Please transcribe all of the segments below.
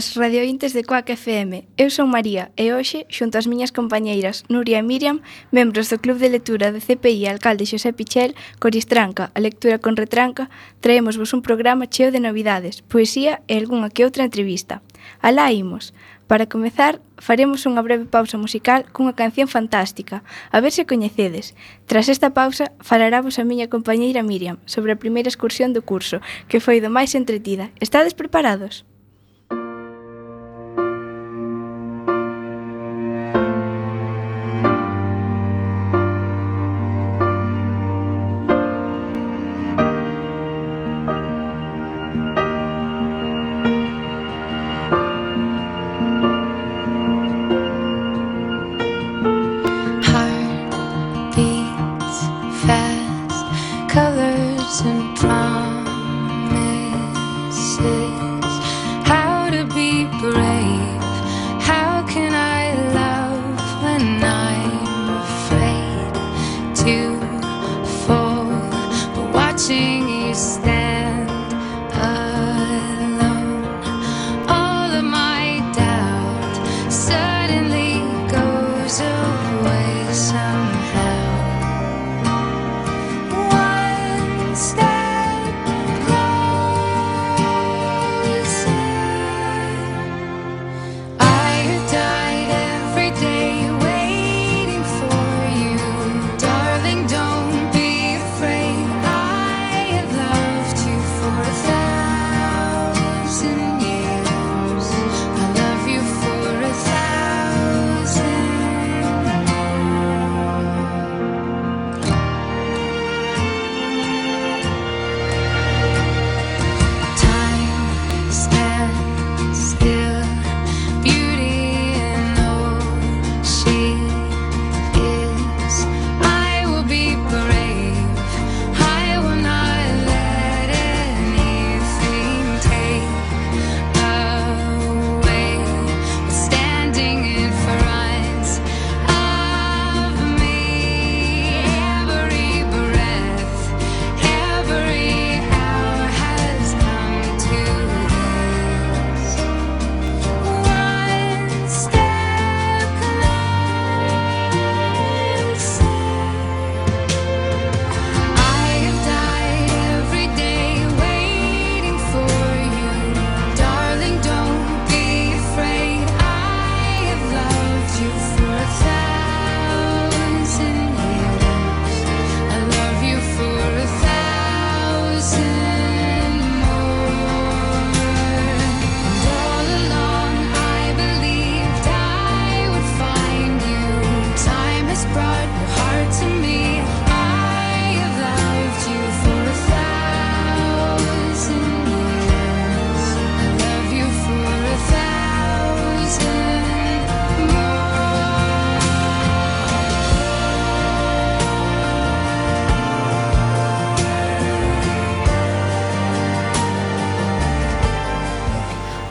boas, radiointes de Coac FM. Eu son María e hoxe, xunto ás miñas compañeiras Nuria e Miriam, membros do Club de Lectura de CPI Alcalde Xosé Pichel, Coristranca, a lectura con retranca, traemos vos un programa cheo de novidades, poesía e algunha que outra entrevista. Alá imos. Para comezar, faremos unha breve pausa musical cunha canción fantástica, a ver se coñecedes. Tras esta pausa, falarávos a miña compañeira Miriam sobre a primeira excursión do curso, que foi do máis entretida. Estades preparados?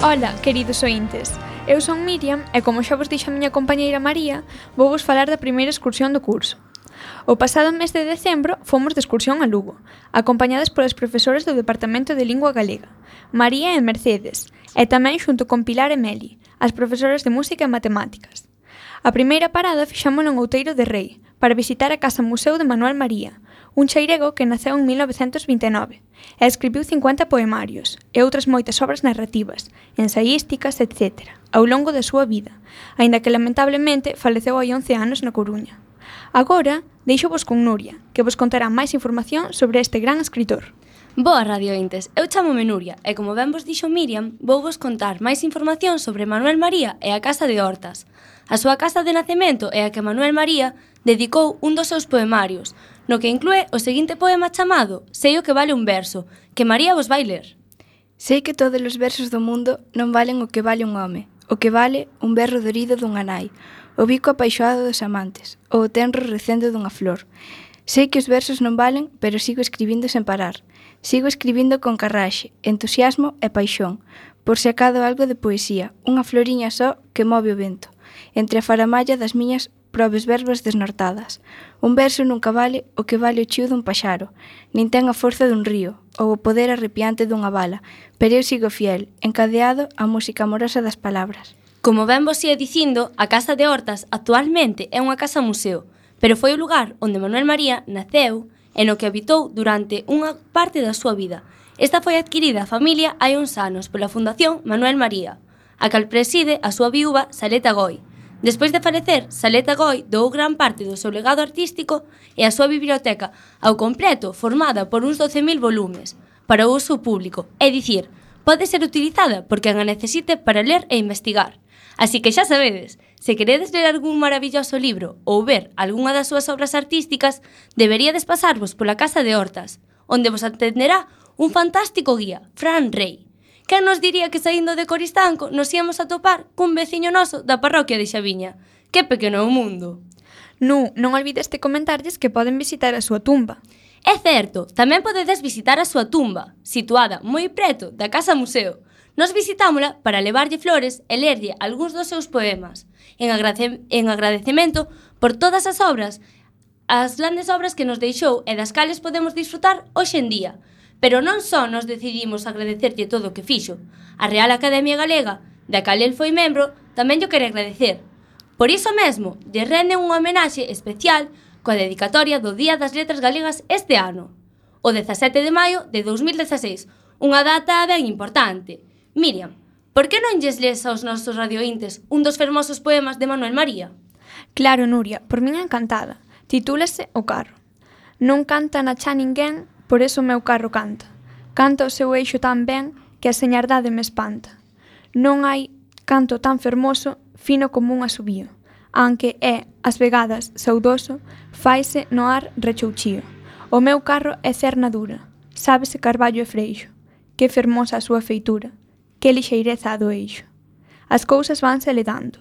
Ola, queridos ointes. Eu son Miriam e como xa vos dixo a miña compañeira María, vou vos falar da primeira excursión do curso. O pasado mes de decembro fomos de excursión a Lugo, acompañadas polas profesores do Departamento de Lingua Galega, María e Mercedes, e tamén xunto con Pilar e Meli, as profesoras de Música e Matemáticas. A primeira parada fixámonos en Outeiro de Rei, para visitar a Casa Museu de Manuel María, un cheirego que naceu en 1929 e escribiu 50 poemarios e outras moitas obras narrativas, ensaísticas, etc., ao longo da súa vida, aínda que lamentablemente faleceu hai 11 anos na Coruña. Agora, deixo-vos con Nuria, que vos contará máis información sobre este gran escritor. Boa radiointes, eu chamome Nuria e como ben vos dixo Miriam, vou vos contar máis información sobre Manuel María e a Casa de Hortas. A súa casa de nacemento é a que Manuel María dedicou un dos seus poemarios, no que inclúe o seguinte poema chamado Sei o que vale un verso, que María vos vai ler. Sei que todos os versos do mundo non valen o que vale un home, o que vale un berro dorido dunha nai, o bico apaixoado dos amantes, ou o tenro recendo dunha flor. Sei que os versos non valen, pero sigo escribindo sen parar. Sigo escribindo con carraxe, entusiasmo e paixón, por se acado algo de poesía, unha floriña só que move o vento, entre a faramalla das miñas probes verbas desnortadas. Un verso nunca vale o que vale o chiu dun paxaro, nin ten a forza dun río, ou o poder arrepiante dunha bala, pero eu sigo fiel, encadeado á música amorosa das palabras. Como ben vos ia dicindo, a Casa de Hortas actualmente é unha casa-museo, pero foi o lugar onde Manuel María naceu e no que habitou durante unha parte da súa vida. Esta foi adquirida a familia hai uns anos pola Fundación Manuel María, a cal preside a súa viúva Saleta Goi. Despois de falecer, Saleta Goi dou gran parte do seu legado artístico e a súa biblioteca ao completo formada por uns 12.000 volumes para o uso público, é dicir, pode ser utilizada por quen a necesite para ler e investigar. Así que xa sabedes, se queredes ler algún maravilloso libro ou ver algunha das súas obras artísticas, deberíades pasarvos pola Casa de Hortas, onde vos atenderá un fantástico guía, Fran Rey. Quen nos diría que saindo de Coristanco nos íamos a topar cun veciño noso da parroquia de Xaviña? Que pequeno o mundo! Nu, non olvideste comentarlles que poden visitar a súa tumba. É certo, tamén podedes visitar a súa tumba, situada moi preto da Casa Museo. Nos visitámola para levarlle flores e lerlle algúns dos seus poemas, en, agrade en agradecemento por todas as obras, as grandes obras que nos deixou e das cales podemos disfrutar hoxe en día. Pero non só nos decidimos agradecerlle todo o que fixo. A Real Academia Galega, da cal el foi membro, tamén lle quere agradecer. Por iso mesmo, lle rende unha homenaxe especial coa dedicatoria do Día das Letras Galegas este ano, o 17 de maio de 2016, unha data ben importante. Miriam, por que non lles les aos nosos radiointes un dos fermosos poemas de Manuel María? Claro, Nuria, por min encantada. Titúlase O carro. Non canta na cha ninguén Por eso o meu carro canta. Canta o seu eixo tan ben que a señardade me espanta. Non hai canto tan fermoso, fino como un asubío. Anque é, as vegadas, saudoso, faise no ar rechouchío. O meu carro é cerna dura, sábese carballo e freixo. Que fermosa a súa feitura, que lixeireza a do eixo. As cousas vanse ledando,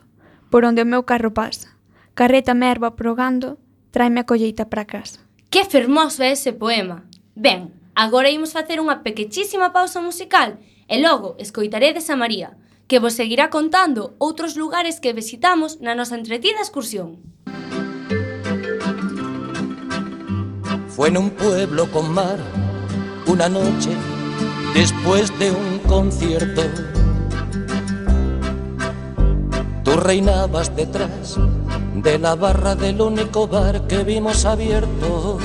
por onde o meu carro pasa. Carreta merva progando, tráeme a colleita para casa. Que fermoso é ese poema! Ben, agora imos facer unha pequechísima pausa musical e logo escoitaredes a María, que vos seguirá contando outros lugares que visitamos na nosa entretida excursión. Fue en un pueblo con mar una noche después de un concierto. Tú reinabas detrás de la barra del único bar que vimos abierto.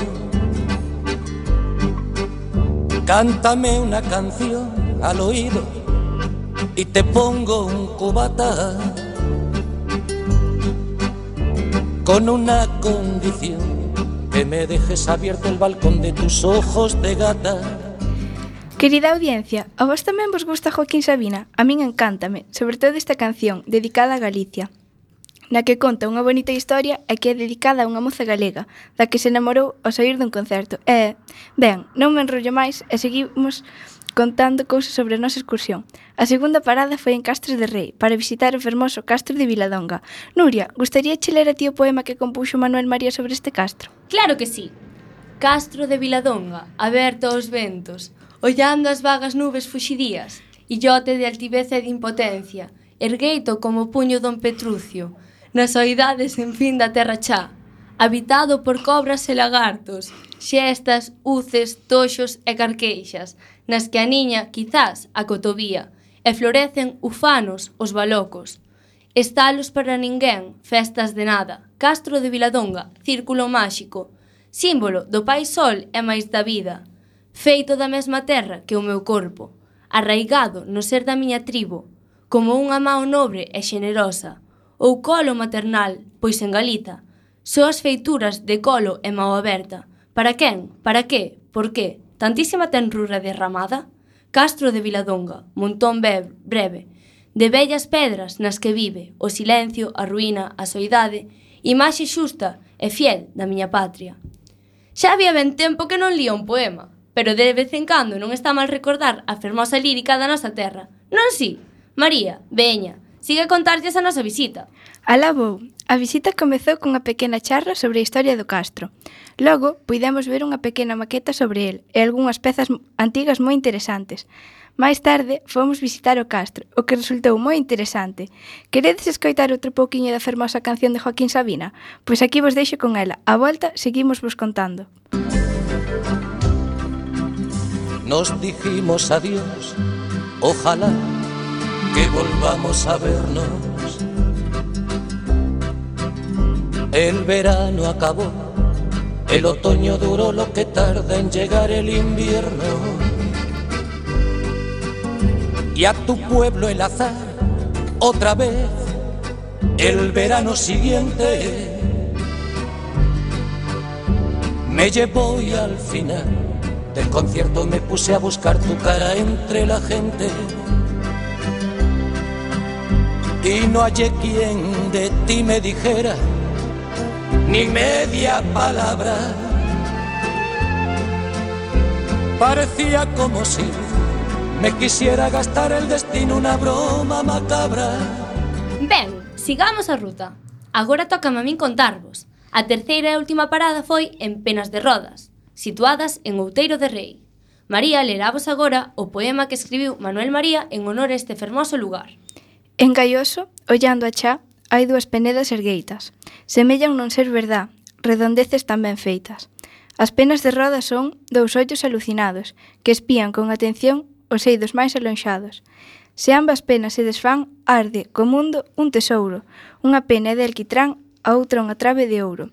Cántame una canción al oído y te pongo un cubata con una condición que me dejes abierto el balcón de tus ojos de gata. Querida audiencia, a vos tamén vos gusta Joaquín Sabina, a min encántame, sobre todo esta canción, dedicada a Galicia na que conta unha bonita historia e que é dedicada a unha moza galega, da que se enamorou ao sair dun concerto. E, ben, non me enrollo máis e seguimos contando cousas sobre a nosa excursión. A segunda parada foi en Castres de Rei, para visitar o fermoso castro de Viladonga. Nuria, gustaría che ler a ti o poema que compuxo Manuel María sobre este castro? Claro que sí. Castro de Viladonga, aberto aos ventos, ollando as vagas nubes fuxidías, illote de altiveza e de impotencia, ergueito como o puño don Petrucio, nas soidades sen fin da terra chá, habitado por cobras e lagartos, xestas, uces, toxos e carqueixas, nas que a niña, quizás, a cotovía, e florecen ufanos os balocos. Estalos para ninguén, festas de nada, castro de Viladonga, círculo máxico, símbolo do pai sol e máis da vida, feito da mesma terra que o meu corpo, arraigado no ser da miña tribo, como unha mao nobre e xenerosa, ou colo maternal, pois en Galiza. Só as feituras de colo e mao aberta. Para quen? Para que? Por que? Tantísima tenrura derramada? Castro de Viladonga, montón breve, de bellas pedras nas que vive, o silencio, a ruína, a soidade, imaxe xusta e fiel da miña patria. Xa había ben tempo que non lía un poema, pero de vez en cando non está mal recordar a fermosa lírica da nosa terra. Non si? María, veña, Sigue contarlles a nosa visita. Alá vou. A visita comezou cunha pequena charla sobre a historia do Castro. Logo, puidemos ver unha pequena maqueta sobre el e algunhas pezas antigas moi interesantes. Máis tarde, fomos visitar o Castro, o que resultou moi interesante. Queredes escoitar outro pouquiño da fermosa canción de Joaquín Sabina? Pois aquí vos deixo con ela. A volta, seguimos vos contando. Nos dijimos adiós, ojalá que volvamos a vernos. El verano acabó, el otoño duró lo que tarda en llegar el invierno. Y a tu pueblo el azar, otra vez, el verano siguiente me llevó y al final del concierto me puse a buscar tu cara entre la gente. y no hallé quien de ti me dijera ni media palabra. Parecía como si me quisiera gastar el destino una broma macabra. Ben, sigamos a ruta. Agora toca a min contarvos. A terceira e última parada foi en Penas de Rodas, situadas en Outeiro de Rei. María lerá vos agora o poema que escribiu Manuel María en honor a este fermoso lugar. En Gaioso, ollando a chá, hai dúas penedas ergueitas. Semellan non ser verdá, redondeces tan ben feitas. As penas de roda son dous ollos alucinados, que espían con atención os eidos máis alonxados. Se ambas penas se desfán, arde, co mundo, un tesouro. Unha pena é de alquitrán, a outra unha trave de ouro.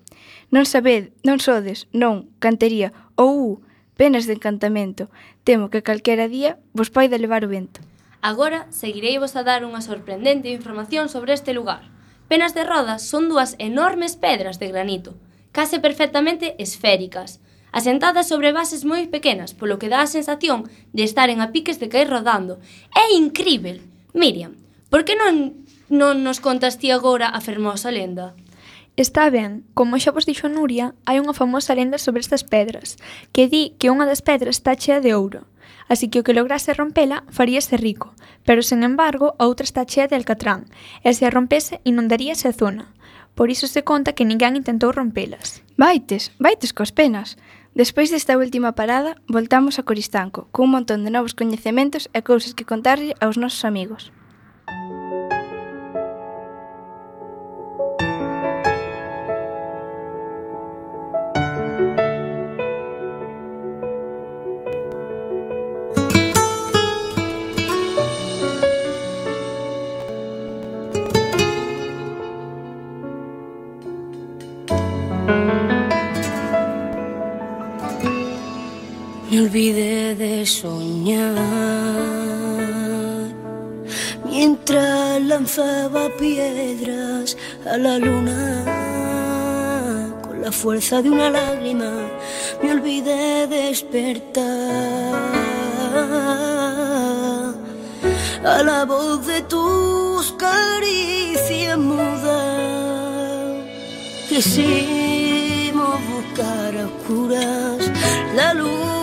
Non sabed, non sodes, non, cantería, ou, penas de encantamento. Temo que calquera día vos poida levar o vento. Agora seguirei vos a dar unha sorprendente información sobre este lugar. Penas de Rodas son dúas enormes pedras de granito, case perfectamente esféricas, asentadas sobre bases moi pequenas, polo que dá a sensación de estaren a piques de caer rodando. É incrível! Miriam, por que non, non nos contas ti agora a fermosa lenda? Está ben, como xa vos dixo Nuria, hai unha famosa lenda sobre estas pedras, que di que unha das pedras está chea de ouro así que o que lograse rompela faríase rico, pero sen embargo a outra está chea de alcatrán, e se a rompese inundaríase a zona. Por iso se conta que ninguén intentou rompelas. Vaites, vaites cos penas. Despois desta última parada, voltamos a Coristanco, cun montón de novos coñecementos e cousas que contarlle aos nosos amigos. Olvidé de soñar mientras lanzaba piedras a la luna con la fuerza de una lágrima. Me olvidé de despertar a la voz de tus caricias mudas. Quisimos buscar a oscuras la luz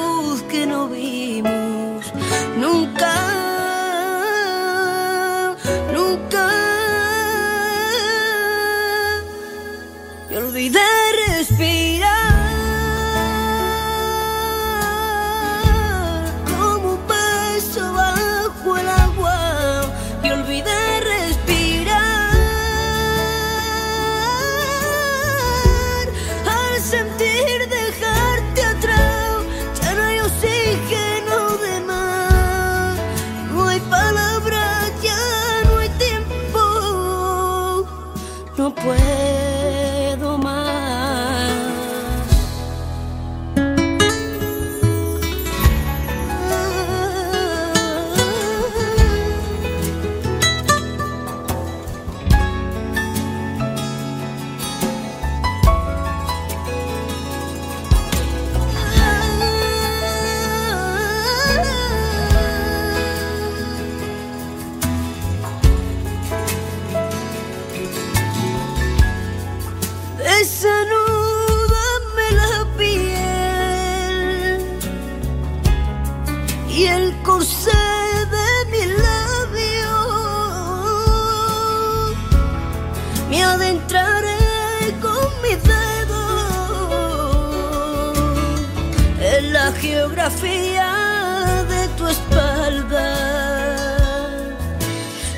geografía de tu espalda.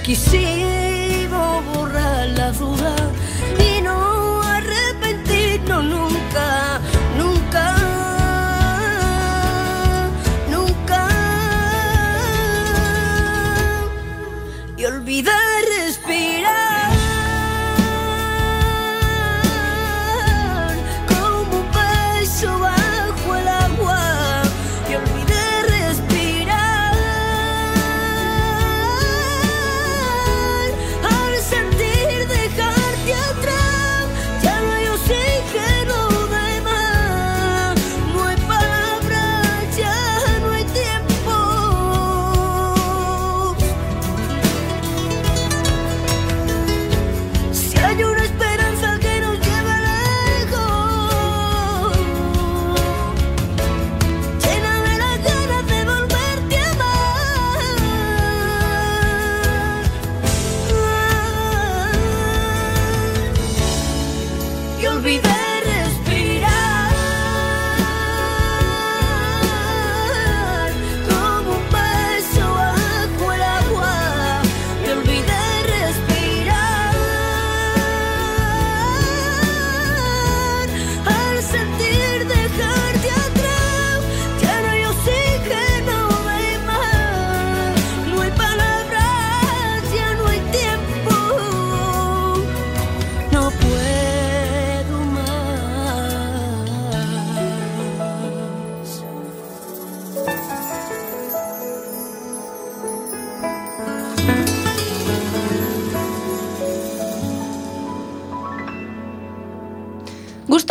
Quisiera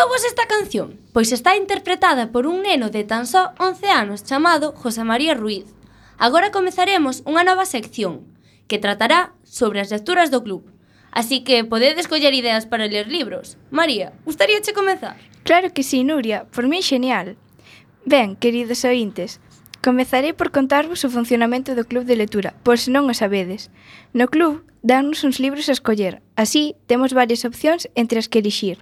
gustouvos esta canción? Pois está interpretada por un neno de tan só 11 anos chamado José María Ruiz. Agora comezaremos unha nova sección que tratará sobre as lecturas do club. Así que podedes coller ideas para ler libros. María, gustaríache comezar? Claro que sí, Nuria, por mí xenial. Ben, queridos ointes, comezarei por contarvos o funcionamento do Club de Lectura, por se non o sabedes. No club, dannos uns libros a escoller, así temos varias opcións entre as que elixir.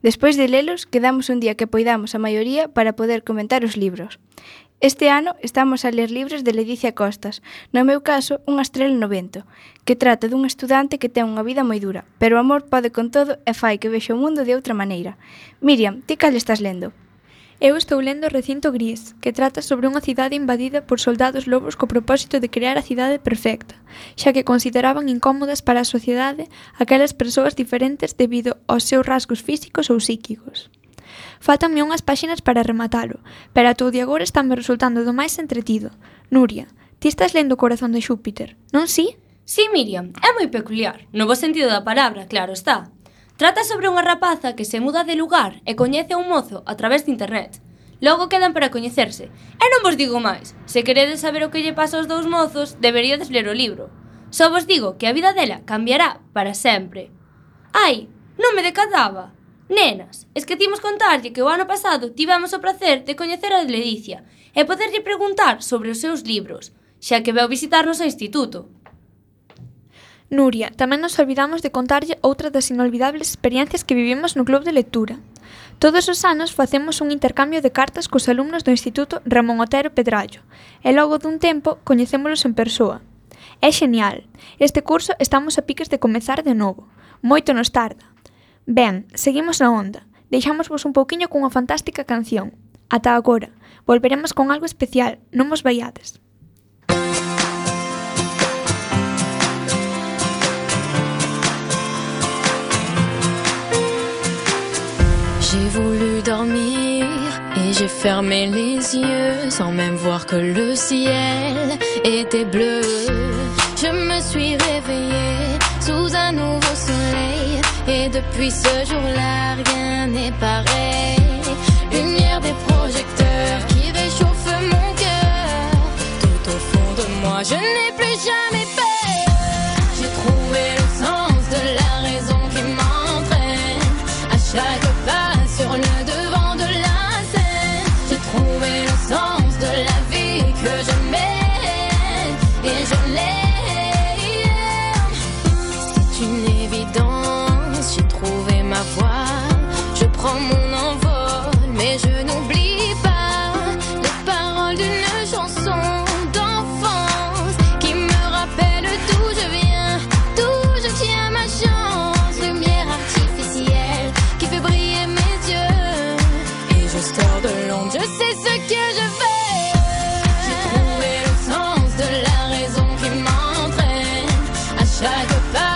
Despois de lelos, quedamos un día que poidamos a maioría para poder comentar os libros. Este ano estamos a ler libros de Ledicia Costas, no meu caso, Unha estrela no vento, que trata dun estudante que ten unha vida moi dura, pero o amor pode con todo e fai que vexa o mundo de outra maneira. Miriam, ti cal estás lendo? Eu estou lendo Recinto Gris, que trata sobre unha cidade invadida por soldados lobos co propósito de crear a cidade perfecta, xa que consideraban incómodas para a sociedade aquelas persoas diferentes debido aos seus rasgos físicos ou psíquicos. Faltanme unhas páxinas para rematalo, pero a todo de agora estáme resultando do máis entretido. Nuria, ti estás lendo o corazón de Xúpiter, non si? Si, sí, Miriam, é moi peculiar, no bo sentido da palabra, claro está. Trata sobre unha rapaza que se muda de lugar e coñece a un mozo a través de internet. Logo quedan para coñecerse. E non vos digo máis. Se queredes saber o que lle pasa aos dous mozos, deberíades ler o libro. Só vos digo que a vida dela cambiará para sempre. Ai, non me decadaba. Nenas, esquecimos contarlle que o ano pasado tivemos o placer de coñecer a Ledicia e poderlle preguntar sobre os seus libros, xa que veu visitarnos ao instituto. Nuria, tamén nos olvidamos de contarlle outra das inolvidables experiencias que vivimos no Club de Lectura. Todos os anos facemos un intercambio de cartas cos alumnos do Instituto Ramón Otero Pedrallo e logo dun tempo coñecémolos en persoa. É genial. Este curso estamos a piques de comezar de novo. Moito nos tarda. Ben, seguimos na onda. Deixámosvos un pouquiño cunha fantástica canción. Ata agora. Volveremos con algo especial. Non vos vaiades. J'ai voulu dormir et j'ai fermé les yeux sans même voir que le ciel était bleu. Je me suis réveillée sous un nouveau soleil Et depuis ce jour-là, rien n'est pareil. Lumière des projecteurs qui réchauffe mon cœur. Tout au fond de moi, je n'ai plus jamais peur. J'ai trouvé le sens de la raison qui m'entraîne. À chaque goodbye.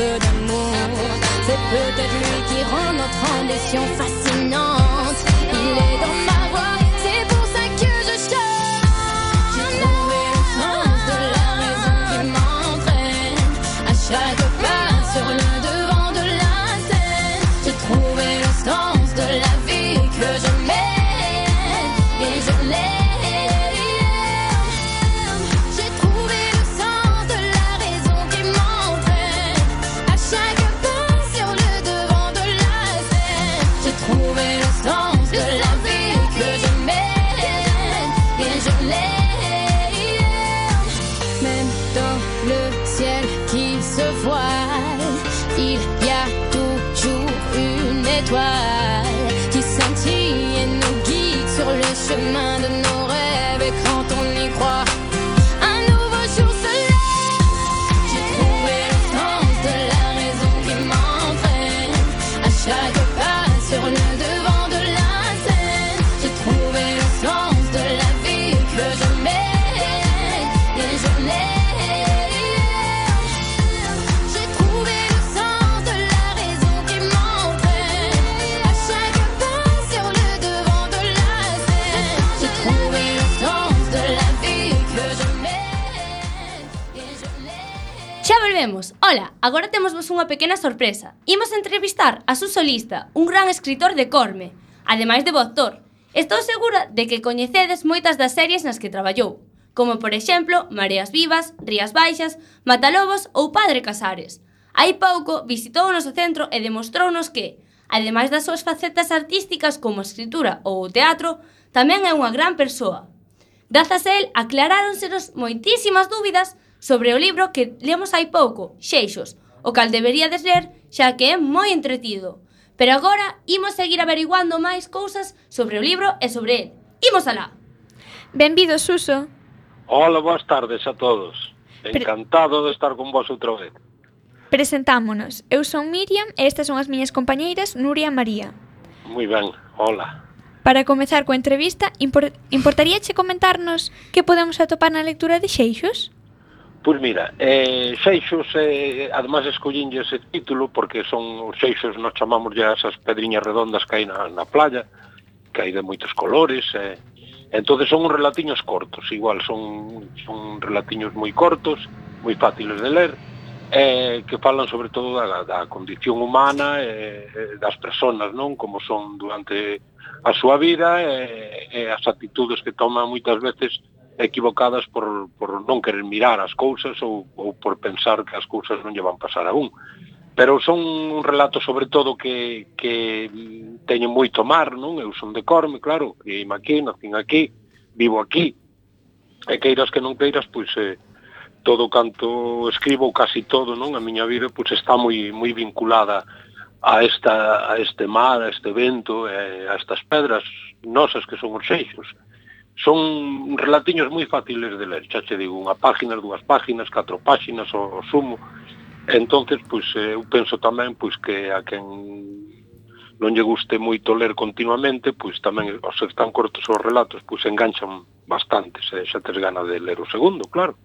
Peu d'amour, c'est peut-être lui qui rend notre ambition fascinante. Il est dans ma Ola, agora temos vos unha pequena sorpresa. Imos entrevistar a su solista, un gran escritor de Corme, ademais de bo. Estou segura de que coñecedes moitas das series nas que traballou, como por exemplo Mareas Vivas, Rías Baixas, Matalobos ou Padre Casares. Hai pouco visitou o noso centro e demostrounos que, ademais das súas facetas artísticas como a escritura ou o teatro, tamén é unha gran persoa. Grazas a él aclaráronsenos moitísimas dúbidas sobre o libro que lemos hai pouco, Xeixos, o cal deberíades ler xa que é moi entretido. Pero agora imos seguir averiguando máis cousas sobre o libro e sobre el. Imos alá! Benvido, Suso. Hola, boas tardes a todos. Encantado de estar con vos outra vez. Presentámonos. Eu son Miriam e estas son as miñas compañeiras Nuria e María. Moi ben, hola. Para comezar coa entrevista, impor importaríache comentarnos que podemos atopar na lectura de Xeixos? Pois mira, eh, Seixos, eh, además escollínlle ese título porque son os Seixos, nos chamamos ya esas pedriñas redondas que hai na, na playa, que hai de moitos colores, eh. entonces son uns relatiños cortos, igual son, son relatiños moi cortos, moi fáciles de ler, eh, que falan sobre todo da, da condición humana eh, eh das personas, non? Como son durante a súa vida eh, e eh, eh, as actitudes que toman moitas veces equivocadas por, por non querer mirar as cousas ou, ou por pensar que as cousas non lle van pasar a un. Pero son un relato sobre todo que, que teñen moito mar, non? Eu son de Corme, claro, e aquí, nacín aquí, vivo aquí. E queiras que non queiras, pois eh, todo canto escribo, casi todo, non? A miña vida pois está moi moi vinculada a esta a este mar, a este vento, eh, a estas pedras nosas que son os xeixos son relatiños moi fáciles de ler, xa che digo, unha página, dúas páginas, catro páxinas o, o sumo. Entonces, pois eh, eu penso tamén pois que a quen non lle guste moito ler continuamente, pois tamén os ser tan cortos os relatos, pois enganchan bastante, se eh, xa tes gana de ler o segundo, claro.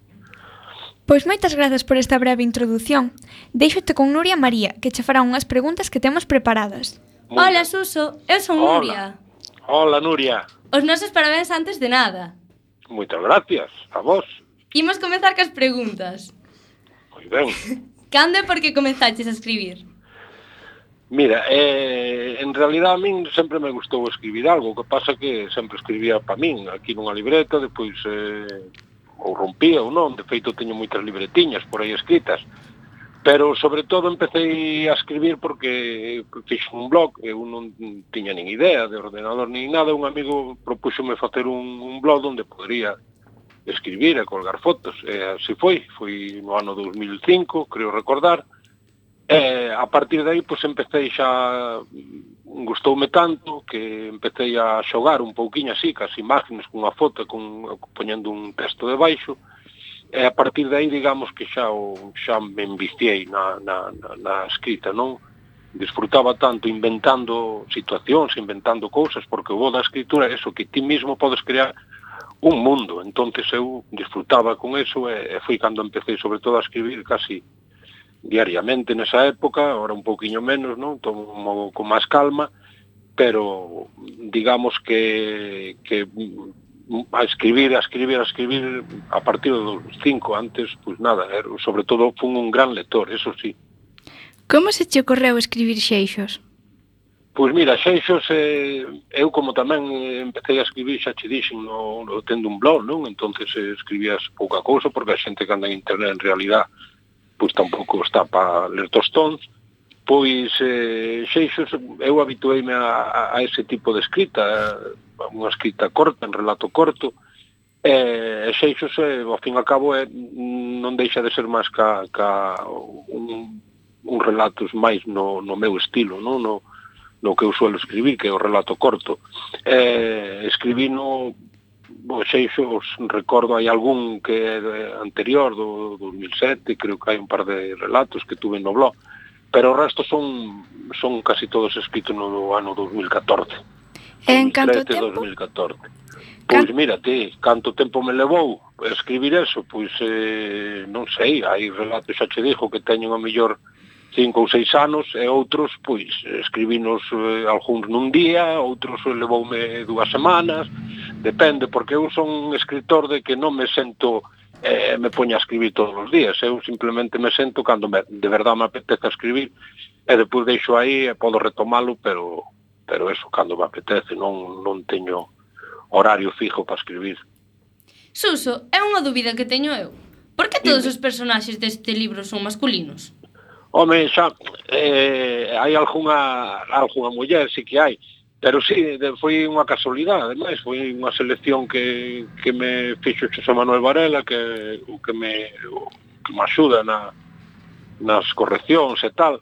Pois moitas grazas por esta breve introdución. Deixote con Nuria María, que che fará unhas preguntas que temos preparadas. Muy Hola, Suso, eu son Hola. Nuria. Hola, Nuria. Os nosos parabéns antes de nada. Moitas gracias, a vos. Imos comezar cas preguntas. Moi ben. Cando e por que comenzaches a escribir? Mira, eh, en realidad a min sempre me gustou escribir algo, o que pasa que sempre escribía pa min, aquí nunha libreta, depois eh, ou rompía ou non, de feito teño moitas libretiñas por aí escritas, pero sobre todo empecé a escribir porque fixo un blog, eu non tiña nin idea de ordenador nin nada, un amigo propúxome facer un, un blog onde podría escribir e colgar fotos, e así foi, foi no ano 2005, creo recordar, e a partir de aí pois, empecé xa, gustoume tanto que empecé a xogar un pouquiño así, casi imágenes, cunha foto, con, poñendo un texto debaixo, baixo, e a partir de aí digamos que xa o, xa me embistiei na, na, na, na escrita, non? Disfrutaba tanto inventando situacións, inventando cousas, porque o bo da escritura é eso, que ti mismo podes crear un mundo. entonces eu disfrutaba con eso e, e foi cando empecé sobre todo a escribir casi diariamente nesa época, ahora un pouquiño menos, non? Tomo con máis calma, pero digamos que, que a escribir, a escribir, a escribir a partir dos cinco antes, pois nada, eh, sobre todo fun un gran lector, eso sí. Como se che ocorreu escribir xeixos? Pois mira, xeixos, eh, eu como tamén eh, empecé a escribir, xa che dixen, no, no, tendo un blog, non? entonces eh, escribías pouca cousa, porque a xente que anda en internet en realidad, pois tampouco está para ler tostons, pois eh, xeixos, eu habitueime a, a ese tipo de escrita, a unha escrita corta, un relato corto, e eh, xeixos, eh, ao fin e ao cabo, eh, non deixa de ser máis ca, ca un, un relatos máis no, no meu estilo, non? No, no que eu suelo escribir, que é o relato corto. Eh, escribí no xeixos, recordo hai algún que é anterior, do, do 2007, creo que hai un par de relatos que tuve no blog, pero o resto son son casi todos escritos no ano 2014. En canto tempo? 2014. Pois Can... mira, ti, canto tempo me levou escribir eso? Pois eh, non sei, hai relatos xa che dixo que teñen a mellor cinco ou seis anos e outros, pois, escribinos eh, algúns nun día, outros levoume dúas semanas, depende, porque eu son escritor de que non me sento eh, me poña a escribir todos os días. Eu simplemente me sento cando me, de verdade me apetece escribir e depois deixo aí e podo retomalo, pero pero eso cando me apetece, non non teño horario fijo para escribir. Suso, é unha dúbida que teño eu. Por que todos os personaxes deste libro son masculinos? Home, xa, eh, hai algunha, algunha muller, sí que hai, Pero sí, foi unha casualidade, ademais, foi unha selección que, que me fixo Xosé Manuel Varela, que, o que me, o, que me axuda na, nas correccións e tal.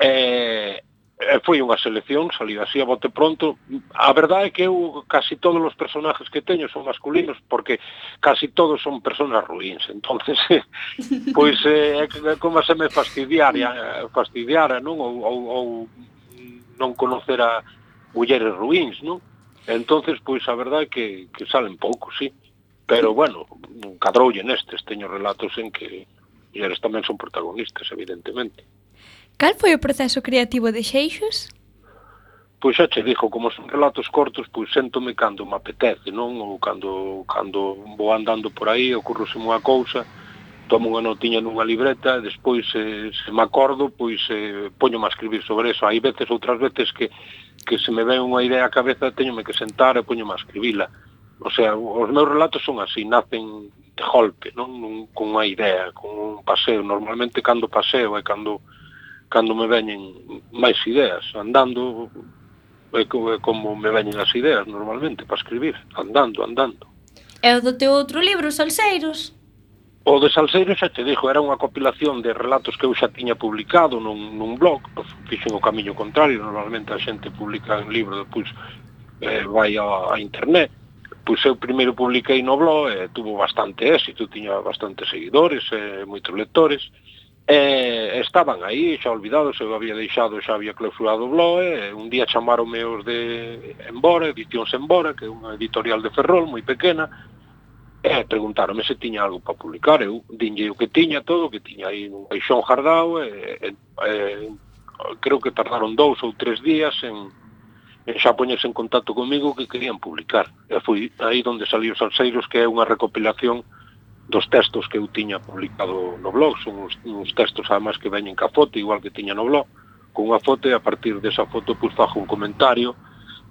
E, e foi unha selección, salida así a bote pronto. A verdade é que eu casi todos os personajes que teño son masculinos, porque casi todos son personas ruins. entonces pois eh, é, é como se me fastidiara, eh, fastidiara non? Ou, ou, ou non conocer a, mulleres ruins, non? Entonces, pois a verdade é que, que salen poucos, sí. Pero, bueno, cadroulle nestes, teño relatos en que mulleres tamén son protagonistas, evidentemente. Cal foi o proceso creativo de Xeixos? Pois xa che dixo, como son relatos cortos, pois séntome cando me apetece, non? Ou cando, cando vou andando por aí, ocurrose unha cousa, tomo unha notiña nunha libreta, e despois eh, se me acordo, pois eh, poño a escribir sobre eso. Hai veces, outras veces que, que se me ven unha idea á cabeza, teñome que sentar e poño a escribila. O sea, os meus relatos son así, nacen de golpe, non? Un, con unha idea, con un paseo. Normalmente cando paseo é cando cando me veñen máis ideas. Andando é como me veñen as ideas normalmente para escribir, andando, andando. É do teu outro libro, Salseiros? O de Salseiro xa te dixo, era unha compilación de relatos que eu xa tiña publicado nun, nun blog, pois, fixen o camiño contrario, normalmente a xente publica un libro, depois eh, vai a, a internet, pois eu primeiro publiquei no blog, eh, tuvo bastante éxito, tiña bastantes seguidores, eh, moitos lectores, eh, estaban aí, xa olvidados, eu había deixado, xa había clausurado o blog, eh, un día chamaronme os de Embora, Edicións Embora, que é unha editorial de Ferrol moi pequena, E preguntaronme se tiña algo para publicar. Eu dinlle o que tiña todo, que tiña aí un baixón jardao, e, e, e, creo que tardaron dous ou tres días en, en xa poñerse en contacto comigo que querían publicar. E foi aí onde saliu Salseiros, que é unha recopilación dos textos que eu tiña publicado no blog. Son uns, uns textos, además, que veñen ca foto, igual que tiña no blog, con unha foto e a partir desa foto pues, fajo un comentario,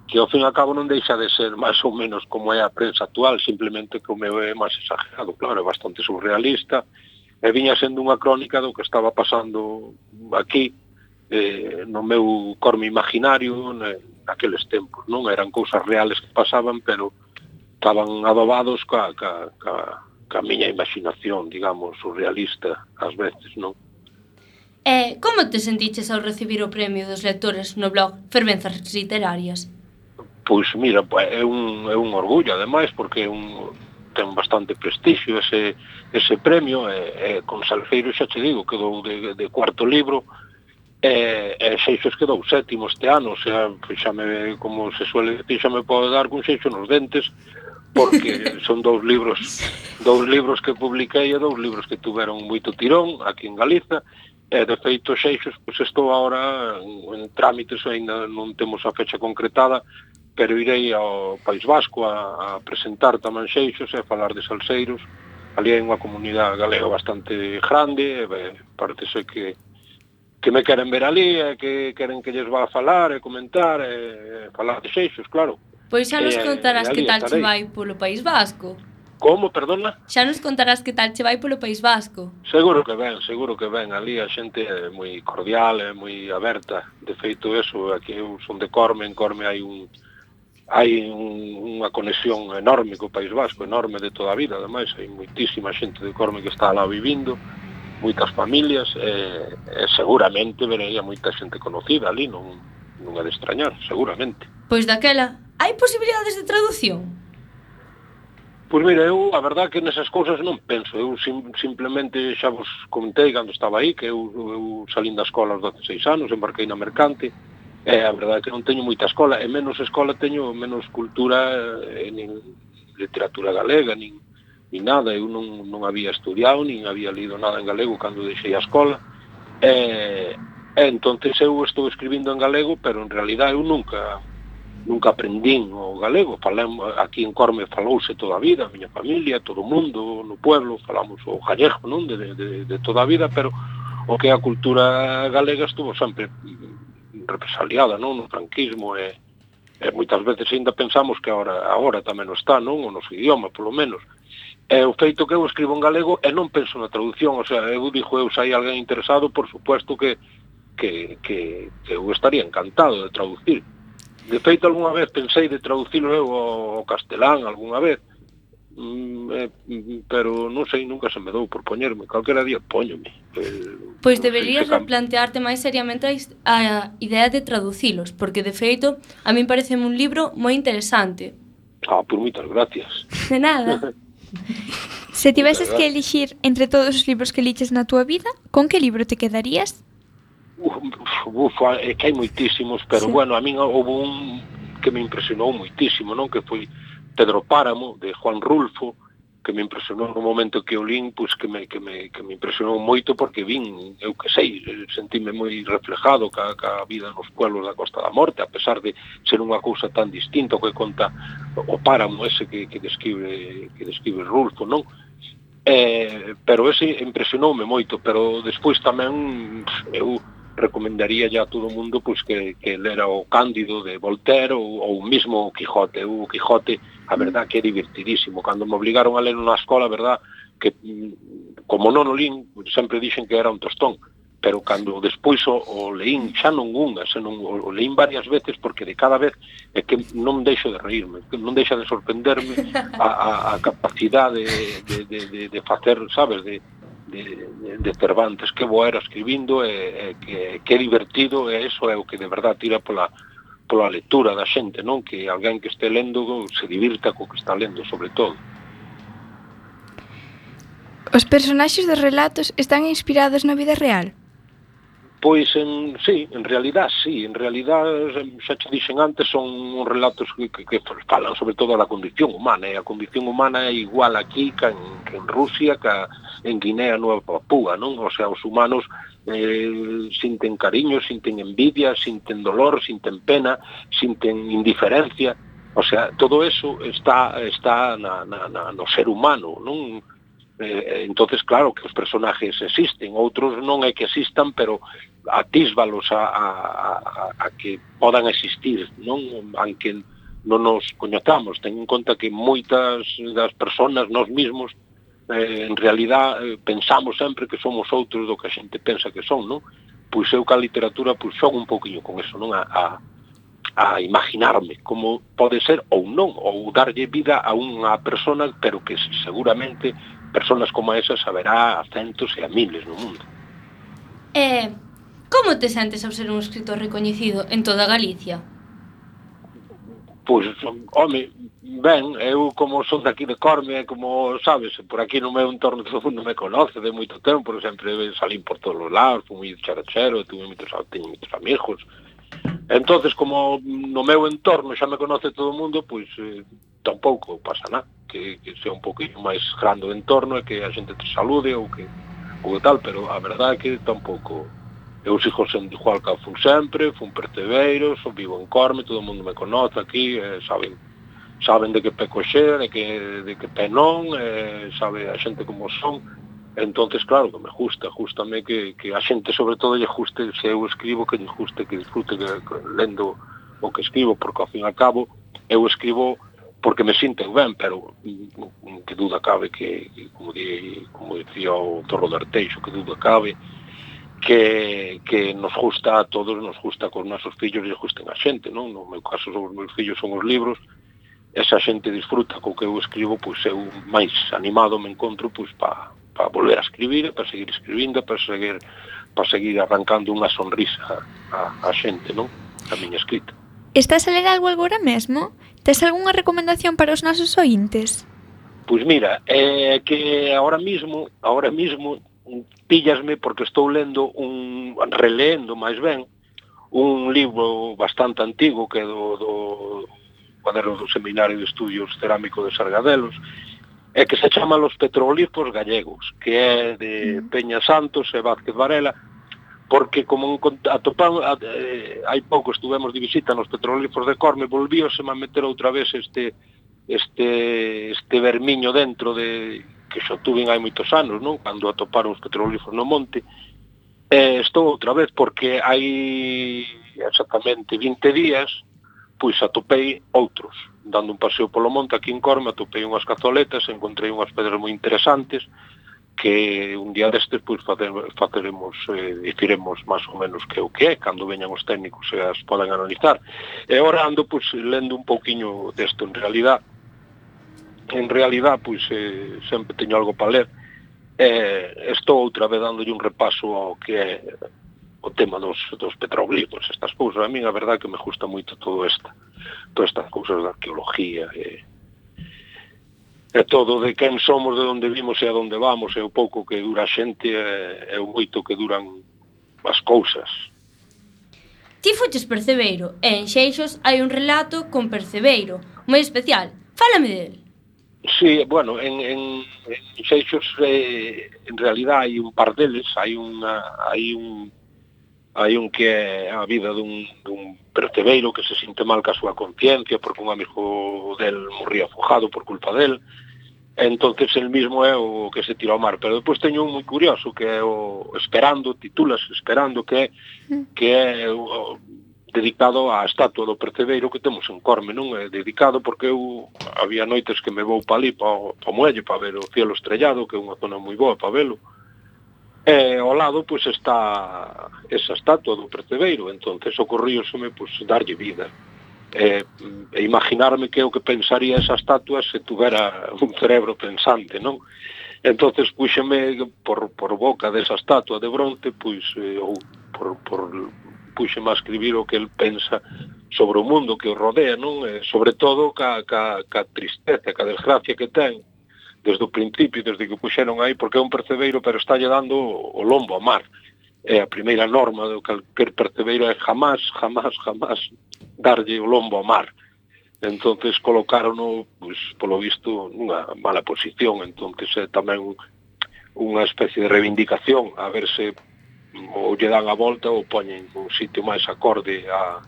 que ao fin e ao cabo non deixa de ser máis ou menos como é a prensa actual, simplemente que o meu é máis exagerado, claro, é bastante surrealista, e viña sendo unha crónica do que estaba pasando aquí, eh, no meu corme imaginario, naqueles tempos, non? Eran cousas reales que pasaban, pero estaban adobados ca, ca, ca, ca miña imaginación, digamos, surrealista, ás veces, non? E eh, como te sentiches ao recibir o premio dos lectores no blog Fervenzas Literarias? Pois mira, é un, é un orgullo ademais porque é un, ten bastante prestixio ese, ese premio e, e con Salfeiro xa te digo quedou de, de cuarto libro e, e Seixos quedou sétimo este ano o sea, xa me, como se suele decir xa me pode dar con Seixo nos dentes porque son dous libros dous libros que publiquei e dous libros que tuveron moito tirón aquí en Galiza e de feito Seixos pois estou agora en, en trámites ainda non temos a fecha concretada pero irei ao País Vasco a, a presentar tamén xeixos e a falar de salseiros. Ali hai unha comunidade galega bastante grande, e, ben, parece que que me queren ver ali, e que queren que lles vá a falar e comentar, e, e falar de xeixos, claro. Pois xa nos contarás e, que tal che vai polo País Vasco. Como, perdona? Xa nos contarás que tal che vai polo País Vasco. Seguro que ben, seguro que ben. Ali a xente é moi cordial, é moi aberta. De feito, eso, aquí eu son de Corme, en Corme hai un, hai un, unha conexión enorme co País Vasco, enorme de toda a vida, ademais, hai moitísima xente de Corme que está lá vivindo, moitas familias, e, e seguramente verei a moita xente conocida ali, non, non é de extrañar, seguramente. Pois daquela, hai posibilidades de traducción? Pois mira, eu a verdad que nesas cousas non penso, eu sim, simplemente xa vos comentei cando estaba aí que eu, eu salín da escola aos 16 anos, embarquei na mercante, É, a verdade é que non teño moita escola, e menos escola teño menos cultura, eh, e nin literatura galega, nin, nin nada. Eu non, non había estudiado, nin había lido nada en galego cando deixei a escola. E, e entonces eu estou escribindo en galego, pero en realidad eu nunca nunca aprendín o galego. Falamos, aquí en Corme falouse toda a vida, a miña familia, todo o mundo, no pueblo, falamos o gallego, non? De, de, de toda a vida, pero o que a cultura galega estuvo sempre represaliada, non? No franquismo e, e moitas veces ainda pensamos que agora, agora tamén non está, non? O noso idioma, polo menos. É o feito que eu escribo en galego e non penso na traducción, o sea, eu dixo eu se hai alguén interesado, por suposto que, que, que, que eu estaría encantado de traducir. De feito, algunha vez pensei de traducirlo eu ao castelán, algunha vez, Mm, eh, mm, pero non sei, nunca se me dou por poñerme, calquera día poñome. Eh, pois deberías replantearte máis seriamente a idea de traducilos, porque de feito a min parece un libro moi interesante. Ah, por moitas gracias. De nada. se tiveses que elixir entre todos os libros que liches na túa vida, con que libro te quedarías? Uf, uf, é que hai moitísimos, pero sí. bueno, a min houve un que me impresionou moitísimo, non? Que foi Pedro Páramo, de Juan Rulfo, que me impresionou no momento que o lin, pois que me, que me, que me impresionou moito porque vin, eu que sei, sentime moi reflejado ca, ca vida nos pueblos da Costa da Morte, a pesar de ser unha cousa tan distinta que conta o páramo ese que, que describe que describe Rulfo, non? Eh, pero ese impresionoume moito, pero despois tamén eu recomendaría ya a todo o mundo pois que, que lera o Cándido de Voltaire ou, ou mismo o Quijote, o Quijote a verdad que é divertidísimo. Cando me obligaron a ler na escola, a verdad que mm, como non o lín, sempre dixen que era un tostón, pero cando despois o, o leín, xa non unha, senón o, o leín varias veces, porque de cada vez é que non deixo de reírme, non deixa de sorprenderme a, a, a capacidade de, de, de, de facer, sabes, de, de, de, de Cervantes, que boa era escribindo, e, e que, que divertido, e eso é o que de verdad tira pola, pola lectura da xente, non? Que alguén que este lendo se divirta co que está lendo, sobre todo. Os personaxes dos relatos están inspirados na vida real? Pois, en, sí, en realidad, sí, en realidad, xa te dixen antes, son relatos que, que, que falan sobre todo da condición humana, e a condición humana é igual aquí que en, que en Rusia, que en Guinea Nova Papúa, non? O sea, os humanos eh, sinten cariño, sinten envidia, sinten dolor, sinten pena, sinten indiferencia, o sea, todo eso está, está na, na, na, no ser humano, non? eh, entonces claro que os personajes existen. Outros non é que existan pero atísvalos a, a, a, a que podan existir non? Anque non nos coñezamos ten en conta que moitas das personas nós mismos eh, en realidad eh, pensamos sempre que somos outros do que a xente pensa que son non? pois eu ca literatura pois xogo un poquinho con eso non? A, a, a imaginarme como pode ser ou non, ou darlle vida a unha persona, pero que seguramente Personas como esas haberá a centos e a miles no mundo. Eh, como te sentes ao ser un escritor recoñecido en toda Galicia? Pois, home, ben, eu como son daqui de Corme, como sabes, por aquí no meu entorno todo mundo me conoce de moito tempo, por sempre salín por todos os lados, fui moi charachero, tuve moitos, teño moitos amigos, entonces como no meu entorno xa me conoce todo o mundo, pois eh, tampouco pasa nada, que, que sea un poquinho máis grande o entorno e que a xente te salude ou que ou tal, pero a verdade é que tampouco. Eu sigo sendo igual que fun sempre, fun pertebeiro, sou vivo en Corme, todo o mundo me conoce aquí, eh, saben saben de que peco xe, de que, de que penón, eh, sabe a xente como son, entonces claro que me gusta justame que, que a xente sobre todo lle guste se eu escribo que lle guste que disfrute que, que lendo o que escribo porque ao fin e ao cabo eu escribo porque me sinto ben pero que duda cabe que, que como, di, como dicía o Torro de Arteixo que duda cabe que, que nos gusta a todos nos gusta con nosos fillos e gusten a xente non? no meu caso os meus fillos son os libros esa xente disfruta co que eu escribo, pois eu máis animado me encontro pois para para volver a escribir, para seguir escribindo, para seguir, para seguir arrancando unha sonrisa a, a xente, non? A miña escrita. Estás a ler algo agora mesmo? Tes algunha recomendación para os nosos ointes? Pois mira, é que agora mismo, agora mismo pillasme porque estou lendo un releendo máis ben un libro bastante antigo que é do, do cuaderno do Seminario de Estudios Cerámico de Sargadelos é que se chama los petrolíferos gallegos, que é de mm. Peña Santos e Vázquez Varela, porque como atopan, a, eh, hai pouco estuvemos de visita nos petrolíferos de Corme, volvíose a meter outra vez este este este vermiño dentro de que xa tuven hai moitos anos, non? Cando atoparon os petrolíferos no monte, eh, estou outra vez porque hai exactamente 20 días pois atopei outros. Dando un paseo polo monte aquí en Corme, atopei unhas cazoletas, encontrei unhas pedras moi interesantes, que un día destes pois facer, faceremos eh, diciremos máis ou menos que o que é cando veñan os técnicos e as podan analizar e ora ando pois lendo un pouquiño desto en realidad en realidad pois eh, sempre teño algo para ler eh, estou outra vez dándolle un repaso ao que é o tema dos, dos petroglifos, estas cousas. A mí a verdade que me gusta moito todo esta, todas estas cousas da arqueología e, e todo de quen somos, de onde vimos e a onde vamos, e o pouco que dura a xente e, e o moito que duran as cousas. Ti foches percebeiro e en Xeixos hai un relato con percebeiro, moi especial. Fálame del. Sí, bueno, en, en, en Xeixos eh, en realidad hai un par deles, hai, unha, hai un hai un que é a vida dun, dun pertebeiro que se sinte mal ca súa conciencia porque un amigo del morría afogado por culpa del entonces el mismo é o que se tirou ao mar pero depois teño un moi curioso que é o Esperando, titulas Esperando que, mm. que é o, dedicado á estatua do percebeiro que temos en Corme, non? É dedicado porque eu había noites que me vou pa ali, pa, pa Muelle, para ver o cielo estrellado, que é unha zona moi boa para velo. Uh e ao lado pois está esa estatua do percebeiro. Entonces ocorríoseme pois darlle vida. E, e imaginarme que é o que pensaría esa estatua se tuvera un cerebro pensante non? Entonces puxeme por, por boca desa estatua de bronte pois eh, ou por, por puxeme a escribir o que el pensa sobre o mundo que o rodea non? E, sobre todo ca, ca, ca tristeza ca desgracia que ten desde o principio, desde que o puxeron aí, porque é un percebeiro, pero está dando o lombo a mar. É a primeira norma do calquer percebeiro é jamás, jamás, jamás darlle o lombo a mar. Entonces colocarono, pois, polo visto, nunha mala posición, entonces é tamén unha especie de reivindicación a ver se ou lle dan a volta ou poñen un sitio máis acorde a,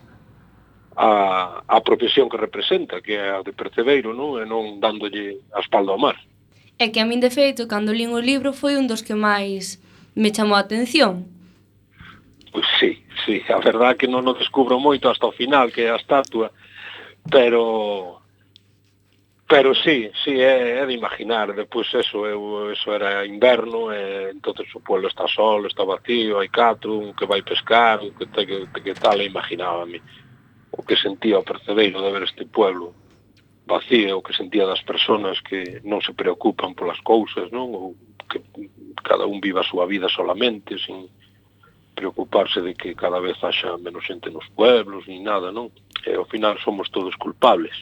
a, a profesión que representa, que é a de percebeiro, non? e non dándolle a espalda ao mar. É que a min, de feito, cando lín o libro, foi un dos que máis me chamou a atención. Pois sí, sí, a verdade que non o descubro moito hasta o final, que é a estatua, pero Pero sí, sí, é, é de imaginar, depois eso, eu, eso era inverno, e entonces o pueblo está solo, está vacío, hai catro, un que vai pescar, un que, te, que, que tal, e imaginábame o que sentía o percebeiro de ver este pueblo vacía o que sentía das persoas que non se preocupan polas cousas, non? Ou que cada un viva a súa vida solamente, sin preocuparse de que cada vez haxa menos xente nos pueblos, ni nada, non? E ao final somos todos culpables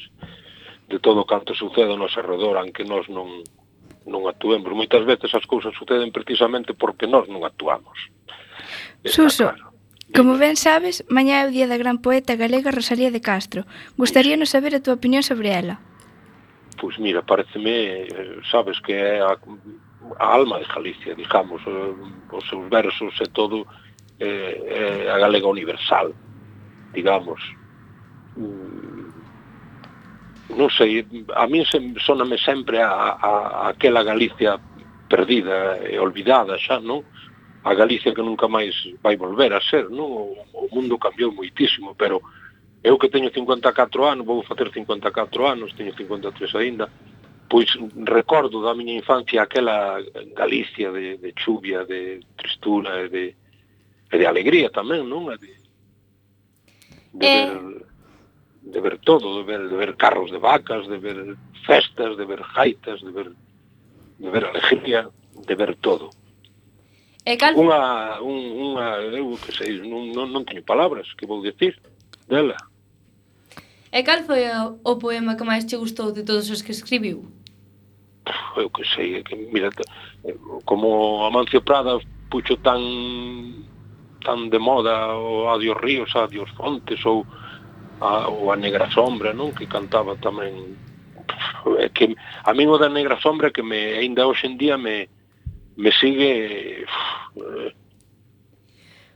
de todo canto sucede ao noso arredor, aunque nós non, non actuemos. Moitas veces as cousas suceden precisamente porque nós non actuamos. Suso, claro. Como ben sabes, mañá é o día da gran poeta galega Rosalía de Castro. Gostaríanos saber a túa opinión sobre ela. Pois mira, pareceme, eh, sabes que é a, a alma de Galicia, digamos, os seus versos e todo é, é a galega universal, digamos. Mm, non sei, a min se, soname sempre a, a, a aquela Galicia perdida e olvidada xa, non? a Galicia que nunca máis vai volver a ser, non? O, o mundo cambiou moitísimo, pero eu que teño 54 anos, vou facer 54 anos, teño 53 aínda, pois recordo da miña infancia aquela Galicia de, de chuvia, de tristura e de, e de alegría tamén, non? E de, de, eh... ver, de ver todo, de ver, de ver carros de vacas, de ver festas, de ver jaitas, de ver, de ver alegría, de ver todo. E cal... Unha, un, unha, eu que sei, non, non, non teño palabras que vou dicir dela. E cal foi o, o poema que máis te gustou de todos os que escribiu? Eu que sei, que, mira, como Amancio Prada puxo tan tan de moda o Adios Ríos, Adios Fontes ou a, ou a Negra Sombra, non? Que cantaba tamén que a min o da Negra Sombra que me aínda hoxe en día me me sigue eh,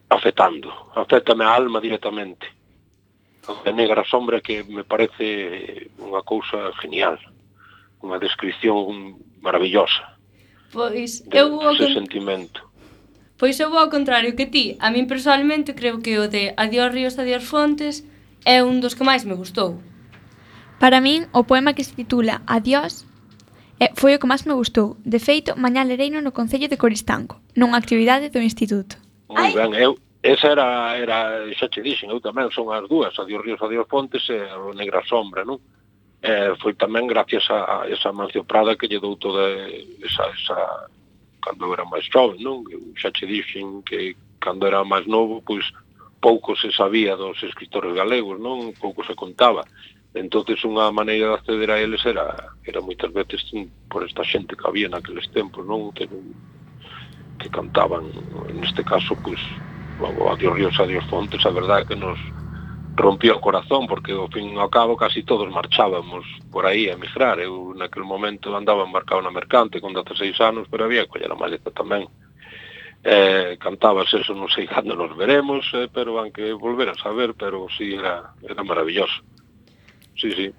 afectando, afectame a alma directamente. A negra sombra que me parece unha cousa genial, unha descripción maravillosa. Pois eu vou ese sentimento. Pois eu vou ao contrario que ti. A min personalmente creo que o de Adiós ríos, adiós fontes é un dos que máis me gustou. Para min, o poema que se titula Adiós E foi o que máis me gustou. De feito, mañá lereino no Concello de Coristanco, nunha actividade do Instituto. Moi ben, eu, esa era, era, xa che dixen, eu tamén son as dúas, Adiós Ríos, Adiós Pontes e a Negra Sombra, non? Eh, foi tamén gracias a, a esa Mancio Prada que lle dou toda esa, esa cando era máis joven, non? Eu xa che dixen que cando era máis novo, pois pouco se sabía dos escritores galegos, non? Pouco se contaba entonces unha maneira de acceder a eles era era moitas veces por esta xente que había naqueles tempos, non? Que, que cantaban, en este caso, pois, pues, adiós ríos, adiós fontes, a verdade que nos rompió o corazón, porque ao fin e ao cabo casi todos marchábamos por aí a emigrar. Eu naquele momento andaba embarcado na mercante con 16 anos, pero había coller a maleta tamén. Eh, cantabas eso, non sei cando nos veremos, eh, pero van que volver a saber, pero si sí, era, era maravilloso. Sí, sí.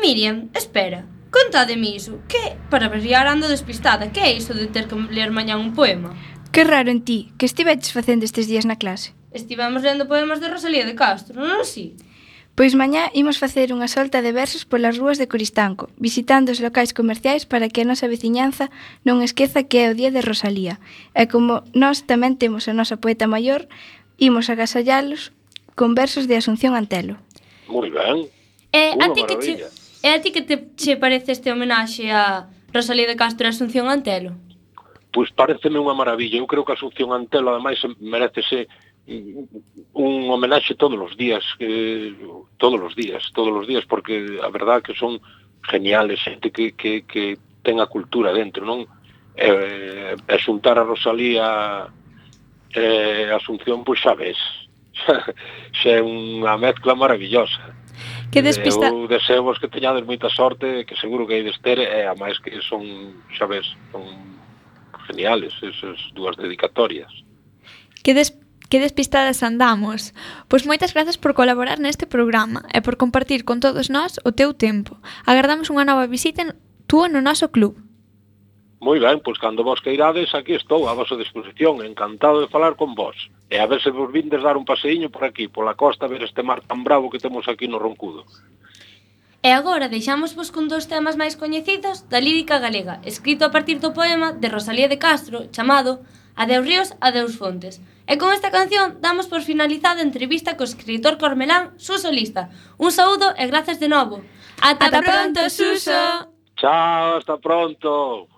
Miriam, espera, contademe iso. Que, para variar ando despistada, que é iso de ter que ler mañán un poema? Que raro en ti, que estiveches facendo estes días na clase? Estivemos lendo poemas de Rosalía de Castro, non así? Pois mañá imos facer unha solta de versos polas rúas de Coristanco, visitando os locais comerciais para que a nosa veciñanza non esqueza que é o día de Rosalía. E como nós tamén temos a nosa poeta maior, imos agasallalos con versos de Asunción Antelo. Moi ben. Eh, Unha a ti que che, e a ti que te che parece este homenaxe a Rosalía de Castro e Asunción Antelo? Pois pareceme unha maravilla. Eu creo que Asunción Antelo, ademais, merecese un homenaxe todos os días, eh, todos os días, todos os días, porque a verdade que son geniales, xente que, que, que ten a cultura dentro, non? Eh, e xuntar a Rosalía eh, Asunción, pois xa ves, xa é unha mezcla maravillosa. Que despista... Eu deseo vos que teñades moita sorte, que seguro que hai de ter, e a máis que son, xa ves, son geniales esas dúas dedicatorias. Que des... que despistadas andamos. Pois moitas grazas por colaborar neste programa e por compartir con todos nós o teu tempo. Agardamos unha nova visita en túa no noso club. Moi ben, pois cando vos queirades, aquí estou, a vosa disposición, encantado de falar con vos. E a ver se vos vindes dar un paseíño por aquí, pola costa, ver este mar tan bravo que temos aquí no Roncudo. E agora deixamos vos con dos temas máis coñecidos da lírica galega, escrito a partir do poema de Rosalía de Castro, chamado Adeus ríos, adeus fontes. E con esta canción damos por finalizada a entrevista co escritor cormelán Suso Lista. Un saúdo e grazas de novo. Ata, ata pronto, Suso! Chao, hasta pronto!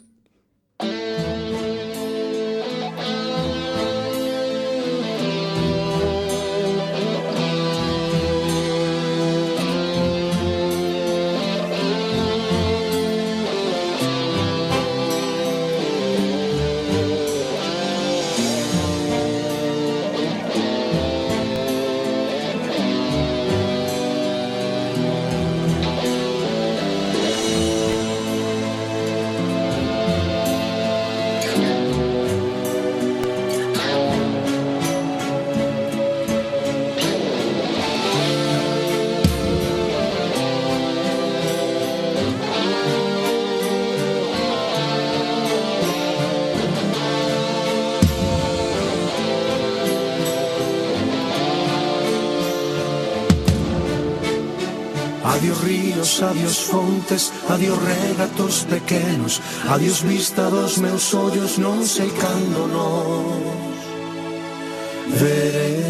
lagos, adiós fontes, adiós regatos pequenos, adiós vista dos meus ollos, non sei cando nos veremos.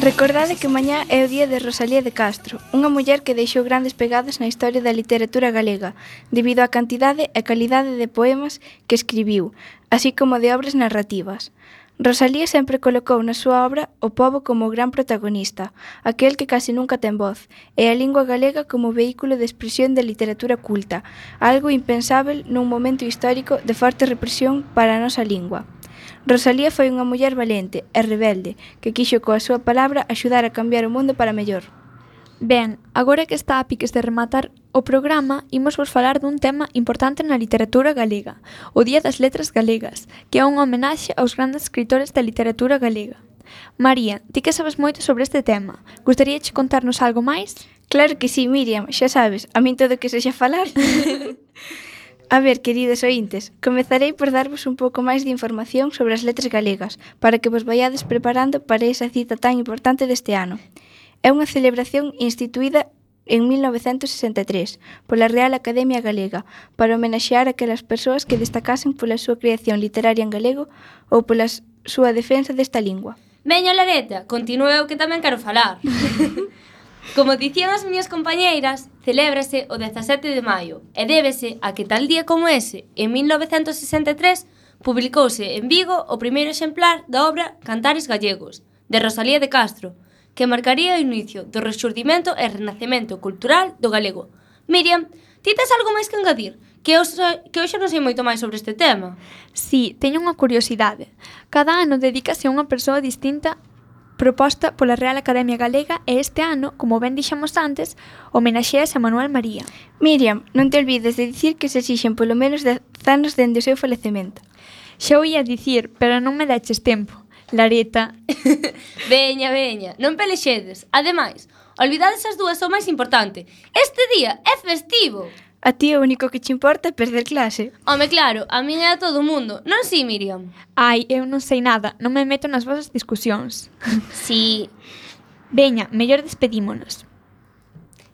Recordade que mañá é o día de Rosalía de Castro, unha muller que deixou grandes pegadas na historia da literatura galega, debido á cantidade e calidade de poemas que escribiu, así como de obras narrativas. Rosalía sempre colocou na súa obra o povo como o gran protagonista, aquel que case nunca ten voz, e a lingua galega como vehículo de expresión da literatura culta, algo impensável nun momento histórico de forte represión para a nosa lingua. Rosalía foi unha muller valente e rebelde que quixo coa súa palabra axudar a cambiar o mundo para mellor. Ben, agora que está a piques de rematar o programa, imos vos falar dun tema importante na literatura galega, o Día das Letras Galegas, que é unha homenaxe aos grandes escritores da literatura galega. María, ti que sabes moito sobre este tema, gustaríache contarnos algo máis? Claro que sí, Miriam, xa sabes, a min todo que sexa falar. A ver, queridos ointes, comezarei por darvos un pouco máis de información sobre as letras galegas, para que vos vayades preparando para esa cita tan importante deste ano. É unha celebración instituída en 1963 pola Real Academia Galega para homenaxear aquelas persoas que destacasen pola súa creación literaria en galego ou pola súa defensa desta lingua. Veño, Lareta, continue o que tamén quero falar. Como dicían as miñas compañeiras, celébrase o 17 de maio e débese a que tal día como ese, en 1963, publicouse en Vigo o primeiro exemplar da obra Cantares Gallegos, de Rosalía de Castro, que marcaría o inicio do resurdimento e renacemento cultural do galego. Miriam, ti tes algo máis que engadir? que eu, que hoxe xa non sei moito máis sobre este tema. Si, sí, teño unha curiosidade. Cada ano dedícase a unha persoa distinta proposta pola Real Academia Galega e este ano, como ben dixamos antes, homenaxeas a Manuel María. Miriam, non te olvides de dicir que se exixen polo menos 10 anos dende o seu falecemento. Xa o ia dicir, pero non me daches tempo. Lareta. veña, veña, non pelexedes. Ademais, olvidades as dúas o máis importante. Este día é festivo. A ti o único que che importa é perder clase. Home, claro, a min é a todo o mundo. Non si, Miriam? Ai, eu non sei nada, non me meto nas vosas discusións. Si. Veña, mellor despedímonos.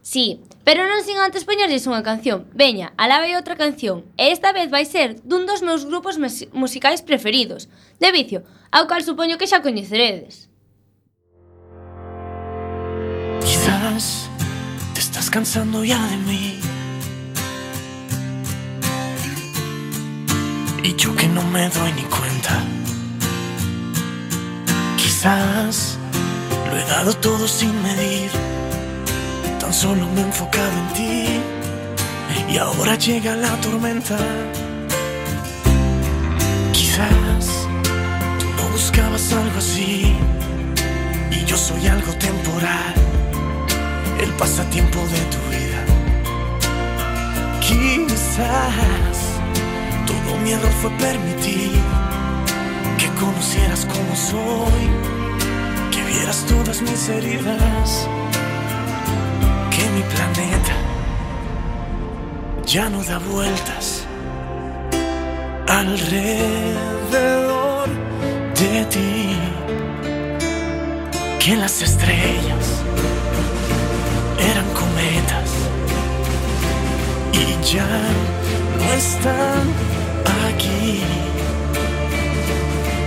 Si, pero non sin antes poñerlles unha canción. Veña, alá vai outra canción. E esta vez vai ser dun dos meus grupos musicais preferidos, De Vicio, ao cal supoño que xa coñeceredes. Quizás te estás cansando ya de mí Y yo que no me doy ni cuenta. Quizás lo he dado todo sin medir. Tan solo me he enfocado en ti. Y ahora llega la tormenta. Quizás tú no buscabas algo así. Y yo soy algo temporal. El pasatiempo de tu vida. Quizás todo mi error fue permitir que conocieras como soy, que vieras todas mis heridas, que mi planeta ya no da vueltas alrededor de ti, que las estrellas eran cometas y ya no están aquí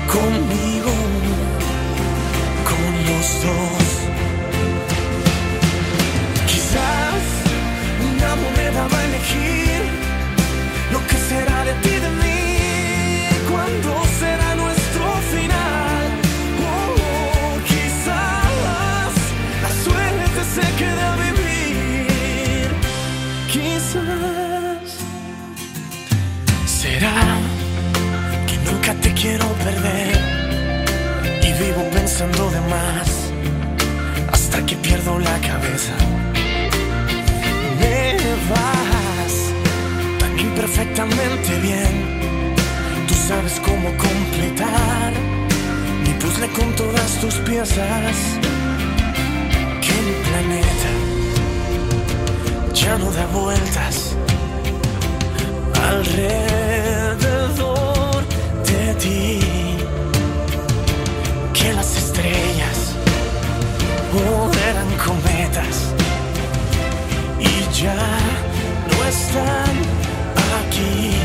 conmigo, con los dos. Quizás una moneda va a elegir lo que será de ti de mí, cuando será nuestro final. Oh, quizás la suerte se quede a vivir. Quizás quiero perder y vivo pensando de más hasta que pierdo la cabeza. Me vas tan imperfectamente bien, tú sabes cómo completar mi puzzle con todas tus piezas. Que mi planeta ya no da vueltas alrededor Que las estrellas oh, cometas y ya no están aquí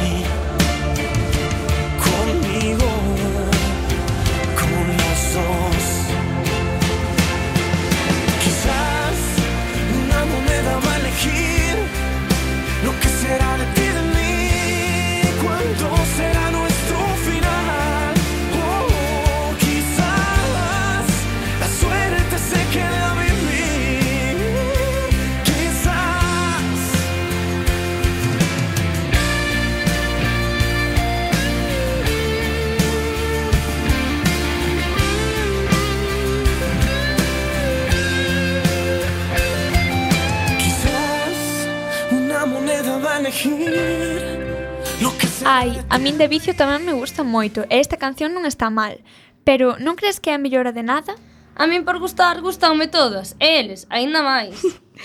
Ai, a min de vicio tamén me gusta moito e esta canción non está mal. Pero non crees que é a mellora de nada? A min por gustar gustanme todas, e eles, aínda máis.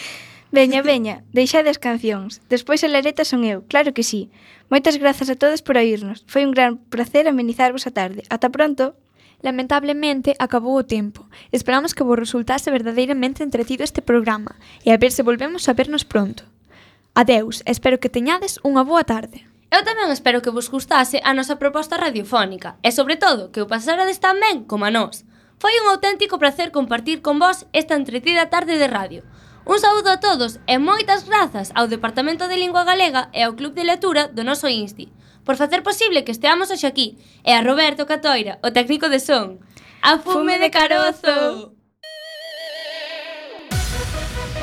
veña, veña, deixades cancións. Despois a lareta son eu, claro que sí. Moitas grazas a todos por oírnos. Foi un gran placer amenizarvos a tarde. Ata pronto. Lamentablemente, acabou o tempo. Esperamos que vos resultase verdadeiramente entretido este programa e a ver se volvemos a vernos pronto. Adeus, espero que teñades unha boa tarde. Eu tamén espero que vos gustase a nosa proposta radiofónica e, sobre todo, que o pasarades tan ben como a nós. Foi un auténtico placer compartir con vos esta entretida tarde de radio. Un saúdo a todos e moitas grazas ao Departamento de Lingua Galega e ao Club de Lectura do noso Insti por facer posible que esteamos hoxe aquí e a Roberto Catoira, o técnico de son. A fume de carozo!